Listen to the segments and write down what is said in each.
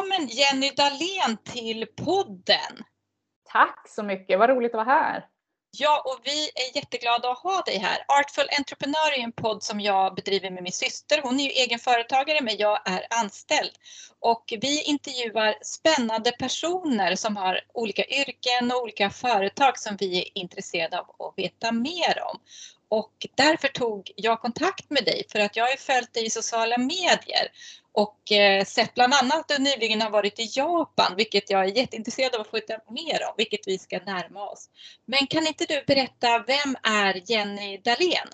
välkommen Jenny Dahlén till podden. Tack så mycket, vad roligt att vara här. Ja, och vi är jätteglada att ha dig här. Artful Entrepreneur är en podd som jag bedriver med min syster. Hon är ju egen företagare men jag är anställd. Och vi intervjuar spännande personer som har olika yrken och olika företag som vi är intresserade av att veta mer om. Och därför tog jag kontakt med dig för att jag har följt dig i sociala medier och eh, sett bland annat att du nyligen har varit i Japan, vilket jag är jätteintresserad av att få veta mer om, vilket vi ska närma oss. Men kan inte du berätta, vem är Jenny Dahlén?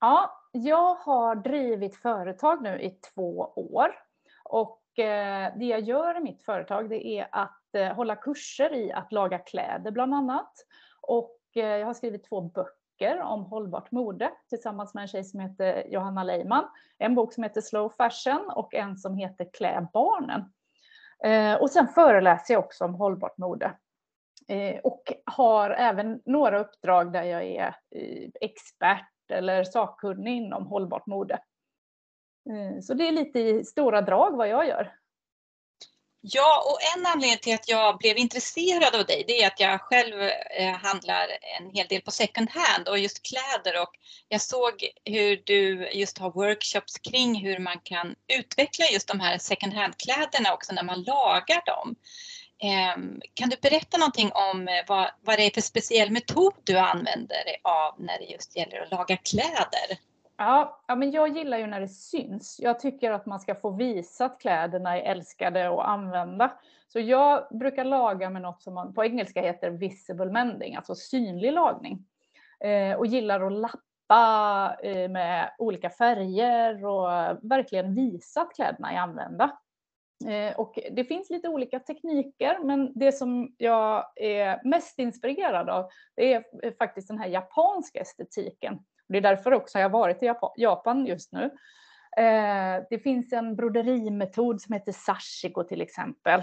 Ja, jag har drivit företag nu i två år och eh, det jag gör i mitt företag det är att eh, hålla kurser i att laga kläder bland annat. Och eh, jag har skrivit två böcker böcker om hållbart mode tillsammans med en tjej som heter Johanna Leiman. En bok som heter Slow Fashion och en som heter Klä barnen. Eh, och sen föreläser jag också om hållbart mode. Eh, och har även några uppdrag där jag är eh, expert eller sakkunnig inom hållbart mode. Så det är lite i stora drag vad jag gör. Ja, och en anledning till att jag blev intresserad av dig, det är att jag själv eh, handlar en hel del på second hand och just kläder och jag såg hur du just har workshops kring hur man kan utveckla just de här second hand-kläderna också när man lagar dem. Ehm, kan du berätta någonting om eh, vad, vad det är för speciell metod du använder dig av när det just gäller att laga kläder? Ja, ja, men jag gillar ju när det syns. Jag tycker att man ska få visa att kläderna är älskade och använda. Så jag brukar laga med något som man på engelska heter visible mending, alltså synlig lagning. Eh, och gillar att lappa eh, med olika färger och verkligen visa att kläderna är använda. Eh, och det finns lite olika tekniker, men det som jag är mest inspirerad av, det är faktiskt den här japanska estetiken det är därför också jag har varit i Japan just nu. Eh, det finns en broderimetod som heter sashiko till exempel.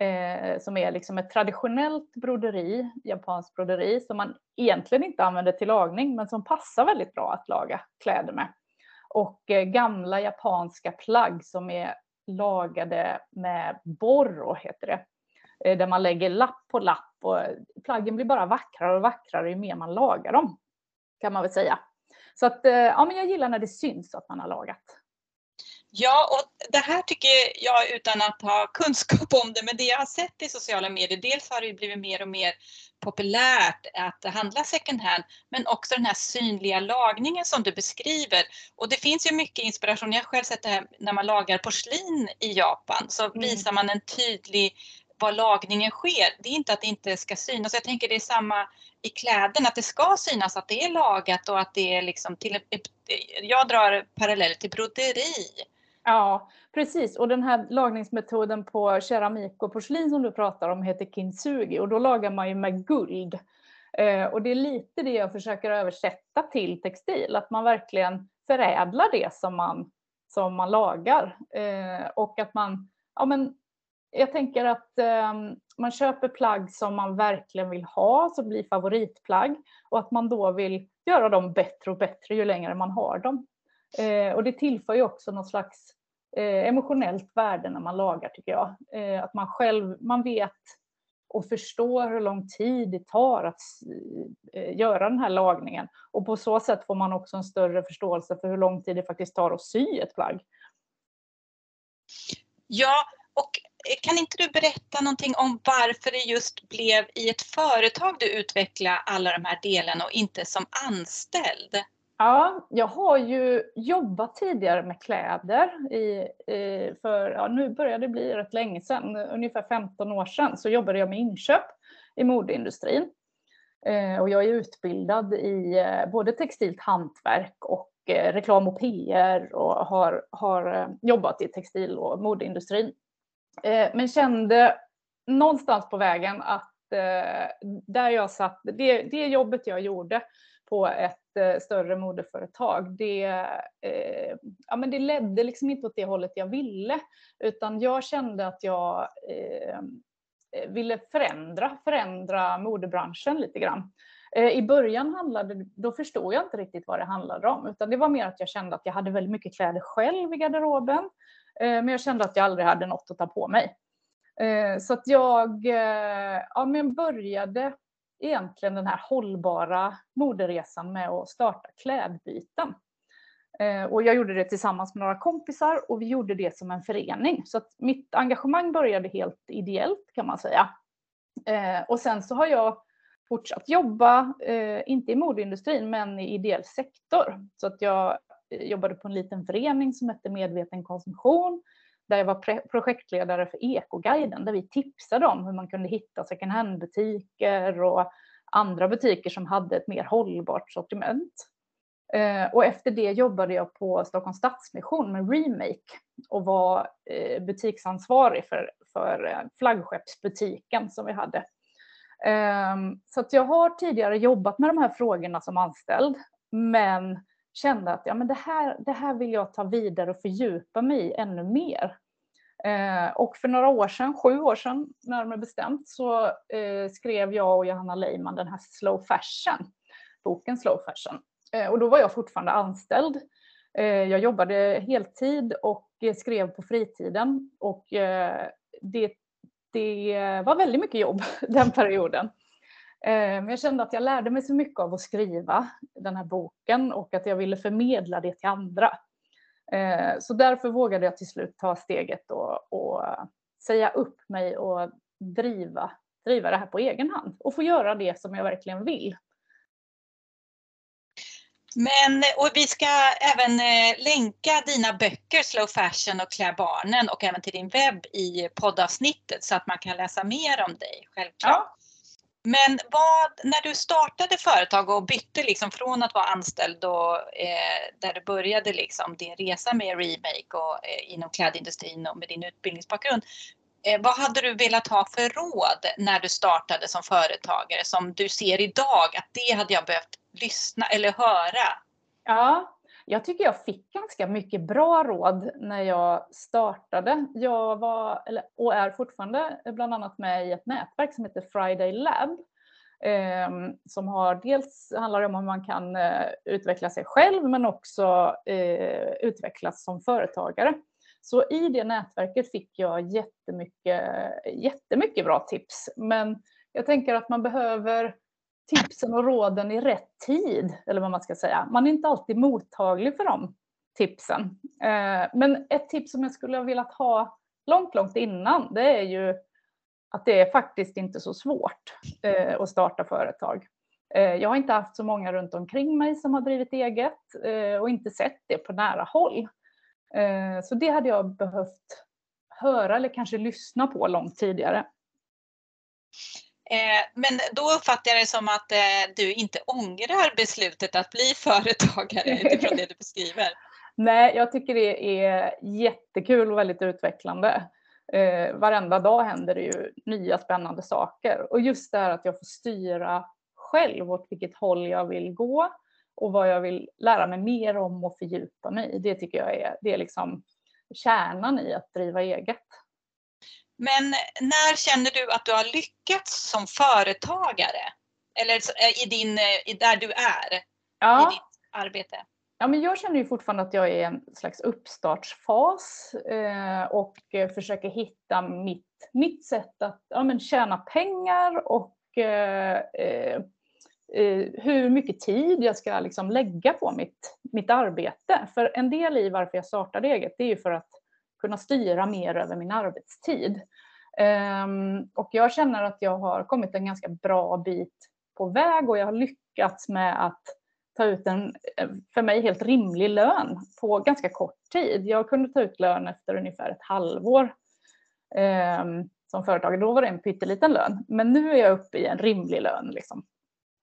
Eh, som är liksom ett traditionellt broderi, japanskt broderi, som man egentligen inte använder till lagning, men som passar väldigt bra att laga kläder med. Och eh, gamla japanska plagg som är lagade med borro, heter det. Eh, där man lägger lapp på lapp och plaggen blir bara vackrare och vackrare ju mer man lagar dem. Kan man väl säga. Så att, eh, ja, men jag gillar när det syns att man har lagat. Ja, och det här tycker jag utan att ha kunskap om det, men det jag har sett i sociala medier, dels har det blivit mer och mer populärt att handla second hand, men också den här synliga lagningen som du beskriver. Och det finns ju mycket inspiration. Jag har själv sett det här när man lagar porslin i Japan, så mm. visar man en tydlig var lagningen sker. Det är inte att det inte ska synas. Jag tänker det är samma i kläderna, att det ska synas att det är lagat och att det är liksom till Jag drar paralleller till broderi. Ja, precis. Och den här lagningsmetoden på keramik och porslin som du pratar om heter kintsugi och då lagar man ju med guld. Eh, och det är lite det jag försöker översätta till textil, att man verkligen förädlar det som man, som man lagar. Eh, och att man ja, men jag tänker att eh, man köper plagg som man verkligen vill ha, som blir favoritplagg och att man då vill göra dem bättre och bättre ju längre man har dem. Eh, och det tillför ju också något slags eh, emotionellt värde när man lagar tycker jag. Eh, att man själv, man vet och förstår hur lång tid det tar att eh, göra den här lagningen. Och på så sätt får man också en större förståelse för hur lång tid det faktiskt tar att sy ett plagg. Ja, och kan inte du berätta någonting om varför det just blev i ett företag du utvecklade alla de här delarna och inte som anställd? Ja, jag har ju jobbat tidigare med kläder i, för, ja, nu börjar det bli rätt länge sedan, ungefär 15 år sedan, så jobbade jag med inköp i modeindustrin. Eh, och jag är utbildad i eh, både textilt hantverk och eh, reklam och PR och har, har eh, jobbat i textil och modeindustrin Eh, men kände någonstans på vägen att eh, där jag satt, det, det jobbet jag gjorde på ett eh, större modeföretag, det, eh, ja, men det ledde liksom inte åt det hållet jag ville, utan jag kände att jag eh, eh, ville förändra, förändra modebranschen lite grann. I början handlade då förstod jag inte riktigt vad det handlade om, utan det var mer att jag kände att jag hade väldigt mycket kläder själv i garderoben. Eh, men jag kände att jag aldrig hade något att ta på mig. Eh, så att jag eh, ja, men började egentligen den här hållbara moderesan med att starta klädbyten. Och jag gjorde det tillsammans med några kompisar och vi gjorde det som en förening. Så att mitt engagemang började helt ideellt kan man säga. Och sen så har jag fortsatt jobba, inte i modeindustrin, men i ideell sektor. Så att jag jobbade på en liten förening som hette Medveten konsumtion, där jag var projektledare för Ekoguiden, där vi tipsade om hur man kunde hitta second hand-butiker och andra butiker som hade ett mer hållbart sortiment. Eh, och efter det jobbade jag på Stockholms Stadsmission med Remake och var eh, butiksansvarig för, för eh, flaggskeppsbutiken som vi hade ehm, så att jag har tidigare jobbat med de här frågorna som anställd, men kände att ja, men det, här, det här vill jag ta vidare och fördjupa mig i ännu mer. Eh, och för några år sedan, sju år sedan närmare bestämt, så eh, skrev jag och Johanna Leiman den här Slow Fashion, boken Slow Fashion. Eh, och då var jag fortfarande anställd. Eh, jag jobbade heltid och eh, skrev på fritiden och eh, det det var väldigt mycket jobb den perioden. Men jag kände att jag lärde mig så mycket av att skriva den här boken och att jag ville förmedla det till andra. Eh, så därför vågade jag till slut ta steget och, och säga upp mig och driva, driva det här på egen hand och få göra det som jag verkligen vill. Men, och vi ska även eh, länka dina böcker Slow Fashion och Klä barnen och även till din webb i poddavsnittet så att man kan läsa mer om dig, självklart. Ja. Men vad, när du startade företag och bytte liksom från att vara anställd och eh, där du började liksom din resa med Remake och eh, inom klädindustrin och med din utbildningsbakgrund. Eh, vad hade du velat ha för råd när du startade som företagare som du ser idag att det hade jag behövt lyssna eller höra? Ja, jag tycker jag fick ganska mycket bra råd när jag startade. Jag var, eller, och är fortfarande eh, bland annat med i ett nätverk som heter Friday Lab. Eh, som har dels handlar om hur man kan eh, utveckla sig själv men också eh, utvecklas som företagare. Så i det nätverket fick jag jättemycket, jättemycket bra tips. Men jag tänker att man behöver tipsen och råden i rätt tid, eller vad man ska säga. Man är inte alltid mottaglig för de tipsen. Eh, men ett tips som jag skulle ha velat ha långt, långt innan, det är ju att det är faktiskt inte så svårt eh, att starta företag. Eh, jag har inte haft så många runt omkring mig som har drivit eget och inte sett det på nära håll. Så det hade jag behövt höra eller kanske lyssna på långt tidigare. Eh, men då uppfattar jag det som att eh, du inte ångrar beslutet att bli företagare utifrån det du beskriver. Nej, jag tycker det är jättekul och väldigt utvecklande. Eh, varenda dag händer det ju nya spännande saker och just det här att jag får styra själv åt vilket håll jag vill gå och vad jag vill lära mig mer om och fördjupa mig i. Det tycker jag är, det är liksom kärnan i att driva eget. Men när känner du att du har lyckats som företagare? Eller i din, i där du är ja. i ditt arbete? Ja, men jag känner ju fortfarande att jag är i en slags uppstartsfas eh, och försöker hitta mitt, mitt sätt att ja, men tjäna pengar och eh, eh, hur mycket tid jag ska liksom lägga på mitt, mitt arbete. För en del i varför jag startade eget, det är ju för att kunna styra mer över min arbetstid. Ehm, och jag känner att jag har kommit en ganska bra bit på väg och jag har lyckats med att ta ut en, eh, för mig, helt rimlig lön på ganska kort tid. Jag kunde ta ut lön efter ungefär ett halvår ehm, som företagare. Då var det en pytteliten lön, men nu är jag uppe i en rimlig lön. Liksom.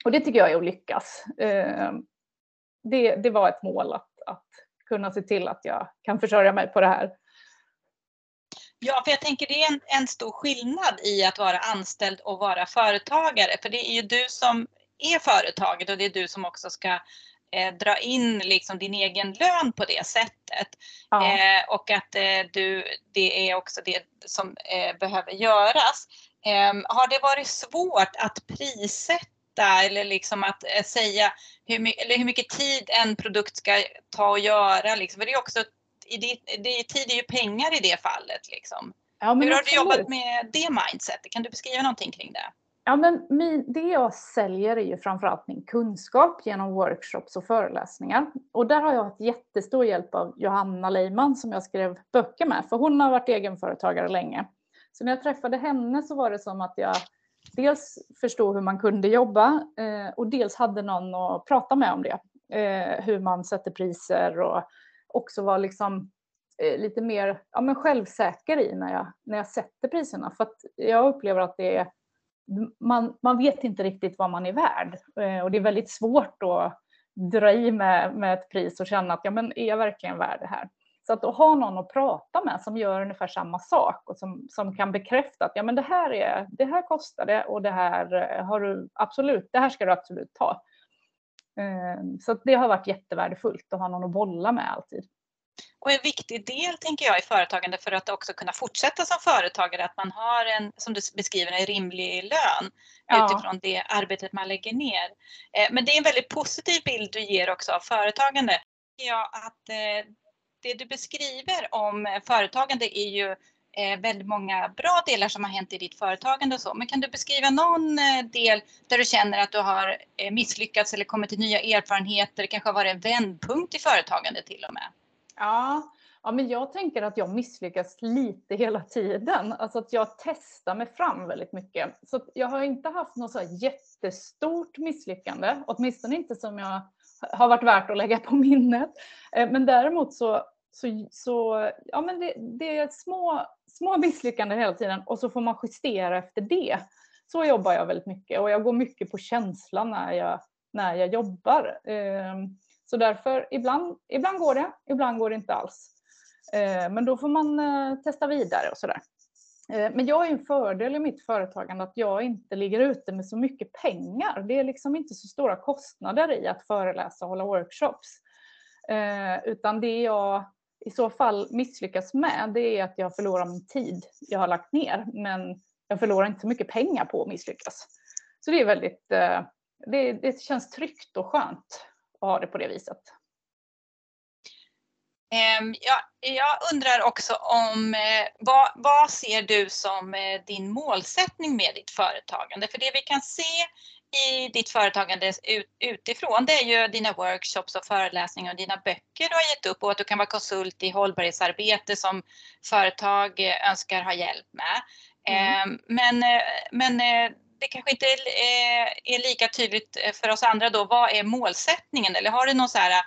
Och det tycker jag är att lyckas. Ehm, det, det var ett mål att, att kunna se till att jag kan försörja mig på det här Ja, för jag tänker det är en, en stor skillnad i att vara anställd och vara företagare. För det är ju du som är företaget och det är du som också ska eh, dra in liksom din egen lön på det sättet. Ja. Eh, och att eh, du, det är också det som eh, behöver göras. Ehm, har det varit svårt att prissätta eller liksom att eh, säga hur, eller hur mycket tid en produkt ska ta och göra? Liksom? För det är också i det, det, tid är ju pengar i det fallet. Liksom. Ja, men Hur har absolut. du jobbat med det mindsetet? Kan du beskriva någonting kring det? Ja, men min, det jag säljer är ju framförallt min kunskap genom workshops och föreläsningar. Och där har jag haft jättestor hjälp av Johanna Leiman som jag skrev böcker med, för hon har varit egenföretagare länge. Så när jag träffade henne så var det som att jag dels förstod hur man kunde jobba eh, och dels hade någon att prata med om det. Eh, hur man sätter priser och också vara liksom eh, lite mer ja, men självsäker i när jag, när jag sätter priserna. För att jag upplever att det är man, man vet inte riktigt vad man är värd eh, och det är väldigt svårt att dra i med, med ett pris och känna att ja, men är jag verkligen värd det här? Så att, att ha någon att prata med som gör ungefär samma sak och som, som kan bekräfta att ja, men det, här är, det här kostar det och det här eh, har du absolut, det här ska du absolut ta. Eh, så det har varit jättevärdefullt att ha någon att bolla med alltid. Och en viktig del tänker jag i företagande för att också kunna fortsätta som företagare att man har en, som du beskriver, en rimlig lön ja. utifrån det arbetet man lägger ner. Eh, men det är en väldigt positiv bild du ger också av företagande. Ja, att eh, det du beskriver om företagande är ju eh, väldigt många bra delar som har hänt i ditt företagande och så. Men kan du beskriva någon eh, del där du känner att du har eh, misslyckats eller kommit till nya erfarenheter, kanske har varit en vändpunkt i företagande till och med? Ja, ja, men jag tänker att jag misslyckas lite hela tiden. Alltså att jag testar mig fram väldigt mycket. Så jag har inte haft något så jättestort misslyckande, åtminstone inte som jag har varit värt att lägga på minnet. Eh, men däremot så, så, så ja, men det, det är små, små misslyckanden hela tiden och så får man justera efter det. Så jobbar jag väldigt mycket och jag går mycket på känslan när jag, när jag jobbar. Ehm, så därför, ibland, ibland går det, ibland går det inte alls. Ehm, men då får man eh, testa vidare och sådär. Ehm, men jag har en fördel i mitt företagande att jag inte ligger ute med så mycket pengar. Det är liksom inte så stora kostnader i att föreläsa och hålla workshops. Utan det jag i så fall misslyckas med det är att jag förlorar min tid jag har lagt ner. Men jag förlorar inte så mycket pengar på att misslyckas. Så det är väldigt, eh, det, det känns tryggt och skönt att ha det på det viset. Ehm, ja, jag undrar också om eh, vad, vad ser du som eh, din målsättning med ditt företagande? För det vi kan se i ditt företagande utifrån det är ju dina workshops och föreläsningar och dina böcker du har gett upp och att du kan vara konsult i hållbarhetsarbete som företag eh, önskar ha hjälp med. Mm. Ehm, men, men det kanske inte är, lika tydligt för oss andra då. Vad är målsättningen? Eller har du någon så här,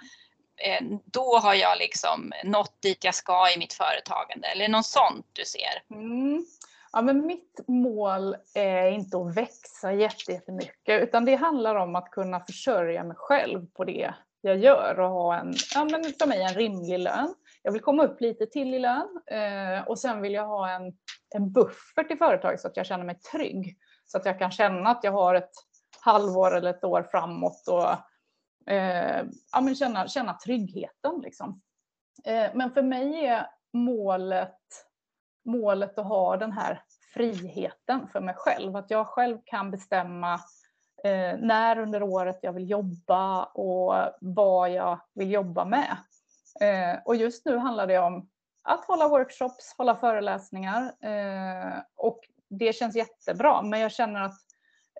eh, då har jag liksom nått dit jag ska i mitt företagande eller något sånt du ser? Mm. Ja, men mitt mål är inte att växa jättemycket utan det handlar om att kunna försörja mig själv på det jag gör och ha en, ja, men för mig en rimlig lön. Jag vill komma upp lite till i lön eh, och sen vill jag ha en, en buffert i företaget så att jag känner mig trygg. Så att jag kan känna att jag har ett halvår eller ett år framåt och eh, ja, men känna, känna tryggheten. Liksom. Eh, men för mig är målet, målet att ha den här friheten för mig själv. Att jag själv kan bestämma eh, när under året jag vill jobba och vad jag vill jobba med. Eh, och just nu handlar det om att hålla workshops, hålla föreläsningar eh, och det känns jättebra, men jag känner att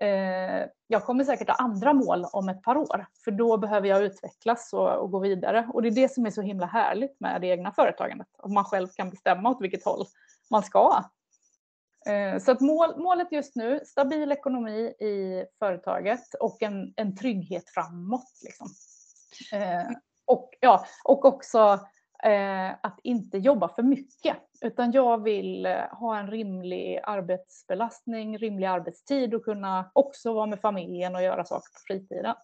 eh, jag kommer säkert ha andra mål om ett par år, för då behöver jag utvecklas och, och, gå vidare. Och det är det som är så himla härligt med det egna företagandet, att man själv kan bestämma åt vilket håll man ska. Eh, så att mål, målet just nu, stabil ekonomi i företaget och en, en trygghet framåt. Liksom. Eh, och, ja, och också eh, att inte jobba för mycket, utan jag vill eh, ha en rimlig arbetsbelastning, rimlig arbetstid och kunna också vara med familjen och göra saker på fritiden.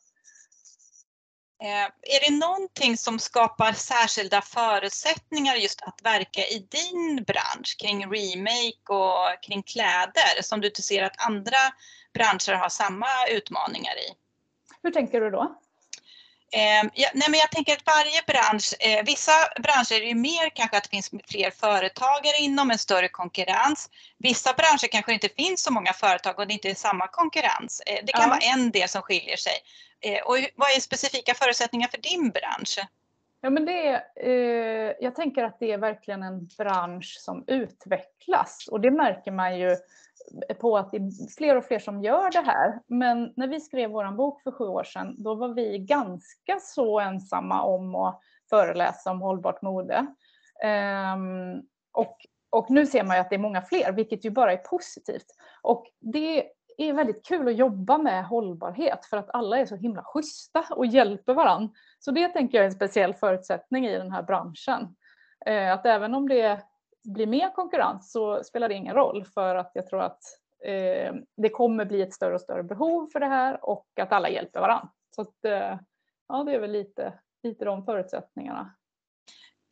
Eh, är det någonting som skapar särskilda förutsättningar just att verka i din bransch kring remake och kring kläder som du ser att andra branscher har samma utmaningar i? Hur tänker du då? Eh, ja, nej men jag tänker att varje bransch, eh, vissa branscher är det mer kanske att det finns fler företagare inom en större konkurrens. Vissa branscher kanske inte finns så många företag och det inte är samma konkurrens. Eh, det kan ja. vara en del som skiljer sig. Eh, och vad är specifika förutsättningar för din bransch? Ja, men det är, eh, jag tänker att det är verkligen en bransch som utvecklas och det märker man ju på att det är fler och fler som gör det här. Men när vi skrev vår bok för sju år sedan, då var vi ganska så ensamma om att föreläsa om hållbart mode. Um, och, och nu ser man ju att det är många fler, vilket ju bara är positivt. Och det är väldigt kul att jobba med hållbarhet för att alla är så himla schyssta och hjälper varandra. Så det tänker jag är en speciell förutsättning i den här branschen. Eh, att även om det blir mer konkurrens så spelar det ingen roll för att jag tror att eh, det kommer bli ett större och större behov för det här och att alla hjälper varandra. Så att, eh, ja, det är väl lite, lite de förutsättningarna.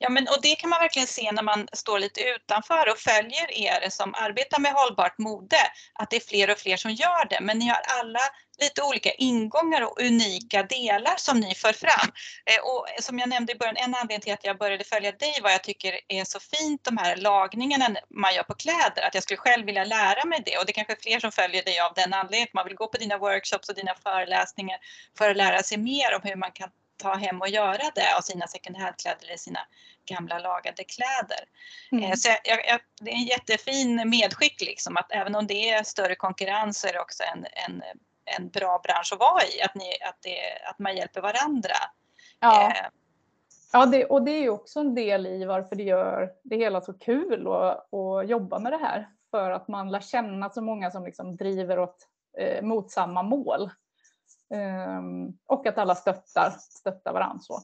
Ja, men, och det kan man verkligen se när man står lite utanför och följer er som arbetar med hållbart mode, att det är fler och fler som gör det. Men ni har alla lite olika ingångar och unika delar som ni för fram. Eh, och som jag nämnde i början, en anledning till att jag började följa dig var jag tycker är så fint de här lagningarna man gör på kläder, att jag skulle själv vilja lära mig det och det är kanske är fler som följer dig av den anledningen, man vill gå på dina workshops och dina föreläsningar för att lära sig mer om hur man kan ta hem och göra det av sina second hand-kläder eller sina gamla lagade kläder. Mm. Eh, så jag, jag, det är en jättefin medskick liksom att även om det är större konkurrens så är det också en, en, en bra bransch att vara i, att, ni, att, det, att man hjälper varandra. Ja. Eh. Ja, det, och det är ju också en del i varför det gör det hela så kul att, att jobba med det här. För att man lär känna så många som liksom driver åt, eh, mot samma mål. Um, och att alla stöttar, stöttar varandra. Så.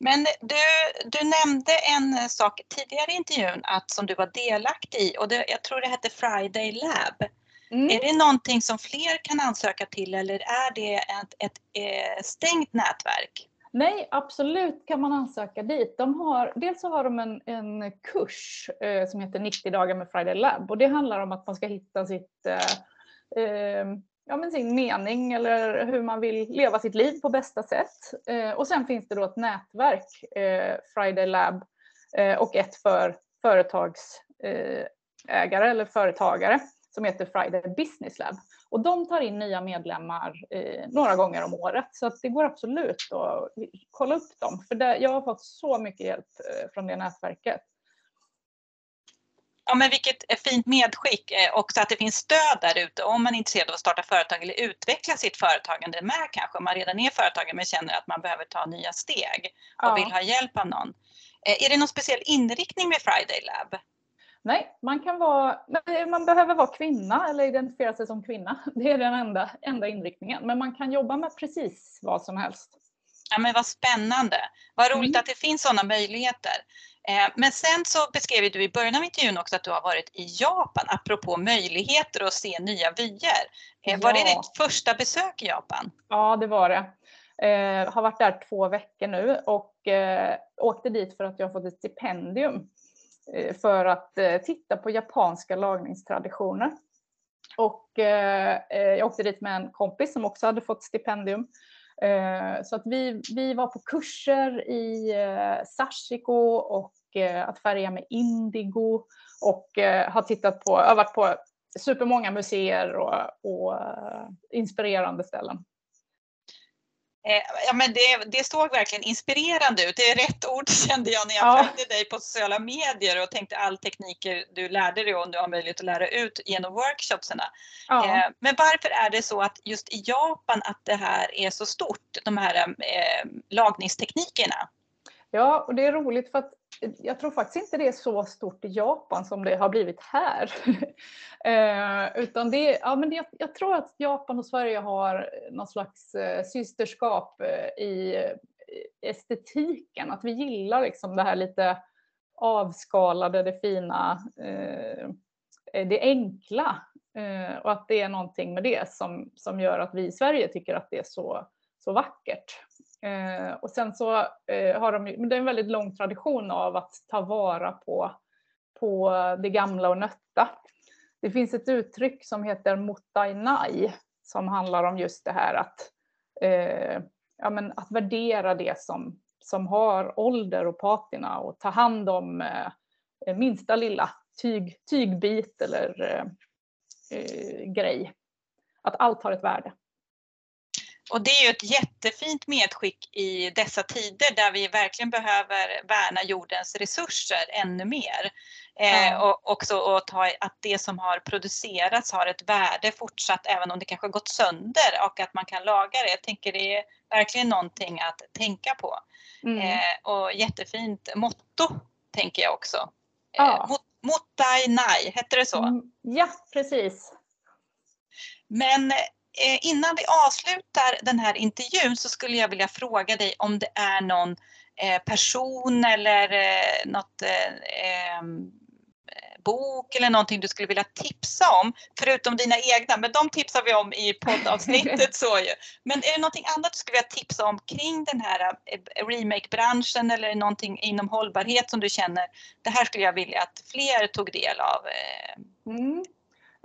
Men du, du nämnde en sak tidigare i intervjun att, som du var delaktig i och det, jag tror det hette Friday Lab. Mm. Är det någonting som fler kan ansöka till eller är det ett, ett, ett eh, stängt nätverk? Nej, absolut kan man ansöka dit. De har, dels så har de en, en kurs eh, som heter 90 dagar med Friday Lab och det handlar om att man ska hitta sitt eh, eh ja, men sin mening eller hur man vill leva sitt liv på bästa sätt. Eh, och sen finns det då ett nätverk, eh, Friday Lab, eh, och ett för företagsägare eh, eller företagare som heter Friday Business Lab. Och de tar in nya medlemmar eh, några gånger om året så att det går absolut att kolla upp dem. För det, jag har fått så mycket hjälp eh, från det nätverket. Ja, men vilket fint medskick eh, också att det finns stöd där ute om man är intresserad av att starta företag eller utveckla sitt företagande med kanske om man redan är företagare men känner att man behöver ta nya steg och ja. vill ha hjälp av någon. Eh, är det någon speciell inriktning med Friday Lab? Nej, man kan vara, man behöver vara kvinna eller identifiera sig som kvinna. Det är den enda, enda inriktningen. Men man kan jobba med precis vad som helst. Ja, men vad spännande. Vad roligt mm. att det finns sådana möjligheter. Eh, men sen så beskrev du i början av intervjun också att du har varit i Japan apropå möjligheter att se nya vyer. Eh, var ja. det ditt första besök i Japan? Ja, det var det. Eh, har varit där två veckor nu och eh, åkte dit för att jag fått ett stipendium eh, för att eh, titta på japanska lagningstraditioner. Och jag åkte dit med en kompis som också hade fått stipendium. Eh, så att vi, vi var på kurser i eh, Sashiko och eh, att färga med indigo och har tittat på, har varit på supermånga museer och, och inspirerande ställen. Ja, men det, det såg verkligen inspirerande ut. Det är rätt ord kände jag när jag ja. följde dig på sociala medier och tänkte all tekniker du lärde dig och du har möjlighet att lära ut genom workshopsarna. Ja. Men varför är det så att just i Japan att det här är så stort, de här eh, lagningsteknikerna? Ja, och det är roligt för att eh, jag tror faktiskt inte det är så stort i Japan som det har blivit här. eh, utan det, ja, men det, jag tror att Japan och Sverige har någon slags eh, systerskap eh, i eh, estetiken. Att vi gillar liksom det här lite avskalade, det fina, eh, det enkla. Eh, och att det är någonting med det som, som gör att vi i Sverige tycker att det är så, så vackert. Eh, och sen så eh, har de, men det är en väldigt lång tradition av att ta vara på, på det gamla och nötta. Det finns ett uttryck som heter motainai som handlar om just det här att, eh, ja, men att värdera det som, som har ålder och patina och ta hand om eh, minsta lilla tyg, tygbit eller eh, eh, grej. Att allt har ett värde. Och det är ju ett jättefint medskick i dessa tider där vi verkligen behöver värna jordens resurser ännu mer. Eh, och också och ta, att det som har producerats har ett värde fortsatt även om det kanske gått sönder och att man kan laga det. Jag tänker det är verkligen någonting att tänka på. Mm. Eh, och jättefint motto tänker jag också. Eh, ja. Mot, Motai Nai, hette det så? Mm, ja, precis. Men eh, innan vi avslutar den här intervjun så skulle jag vilja fråga dig om det är någon eh, person eller eh, något bok eller någonting du skulle vilja tipsa om, förutom dina egna, men de tipsar vi om i poddavsnittet. så ju. Men är det någonting annat du skulle vilja tipsa om kring den här remake-branschen eller någonting inom hållbarhet som du känner, det här skulle jag vilja att fler tog del av? Mm.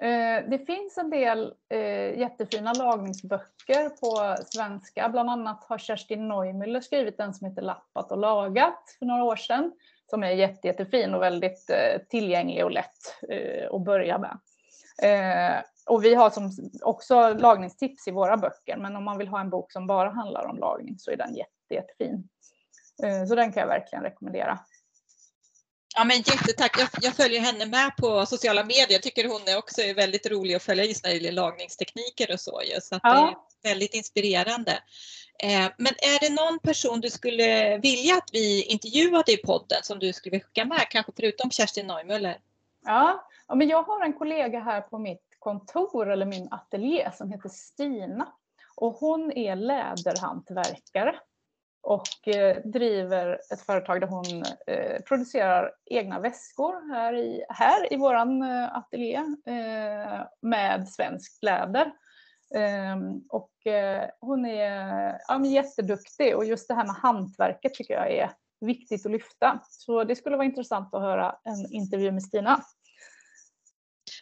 Eh, det finns en del eh, jättefina lagningsböcker på svenska. Bland annat har Kerstin Neumüller skrivit en som heter Lappat och lagat för några år sedan. Som är jätte, jättefin och väldigt eh, tillgänglig och lätt att börja med. Och vi har som också lagningstips i våra böcker, men om man vill ha en bok som bara handlar om lagning så är den jätte, jättefin. Så den kan jag verkligen rekommendera. Ja men jättetack. Jag, jag, följer henne med på sociala medier. Jag tycker hon är också väldigt rolig att följa just när det gäller lagningstekniker och så. så ja. det är väldigt inspirerande. Eh, men är det någon person du skulle vilja att vi intervjuade i podden som du skulle vilja skicka med, kanske förutom Kerstin Neumüller? Ja, ja men jag har en kollega här på mitt kontor eller min ateljé som heter Stina och hon är läderhantverkare och eh, driver ett företag där hon eh, producerar egna väskor här i, här i våran eh, ateljé eh, med svenskt läder. Ehm, och eh, hon är ja, jätteduktig och just det här med hantverket tycker jag är viktigt att lyfta. Så det skulle vara intressant att höra en intervju med Stina.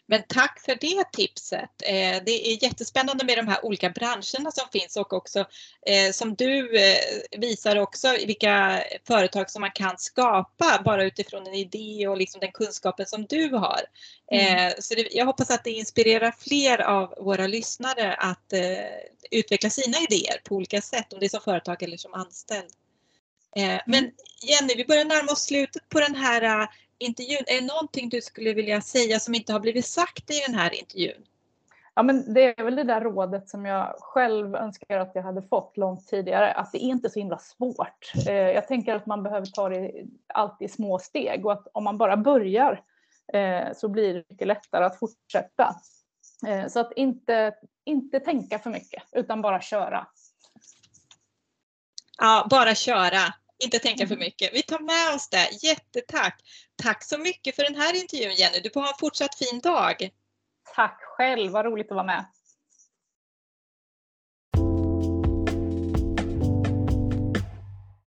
Men tack för det tipset. Eh, det är jättespännande med de här olika branscherna som finns och också eh, som du eh, visar också vilka företag som man kan skapa bara utifrån en idé och liksom den kunskapen som du har. Mm. Så jag hoppas att det inspirerar fler av våra lyssnare att utveckla sina idéer på olika sätt, om det är som företag eller som anställd. Men mm. Jenny, vi börjar närma oss slutet på den här intervjun. Är det någonting du skulle vilja säga som inte har blivit sagt i den här intervjun? Ja, men det är väl det där rådet som jag själv önskar att jag hade fått långt tidigare, att det är inte så himla svårt. Eh, jag tänker att man behöver ta det alltid i små steg och att om man bara börjar eh, så blir det mycket lättare att fortsätta. Eh, så att inte, inte tänka för mycket, utan bara köra. Ja, bara köra. Inte tänka för mycket. Vi tar med oss det. Jättetack! Tack så mycket för den här intervjun Jenny. Du får ha en fortsatt fin dag. Tack själv, vad roligt att vara med.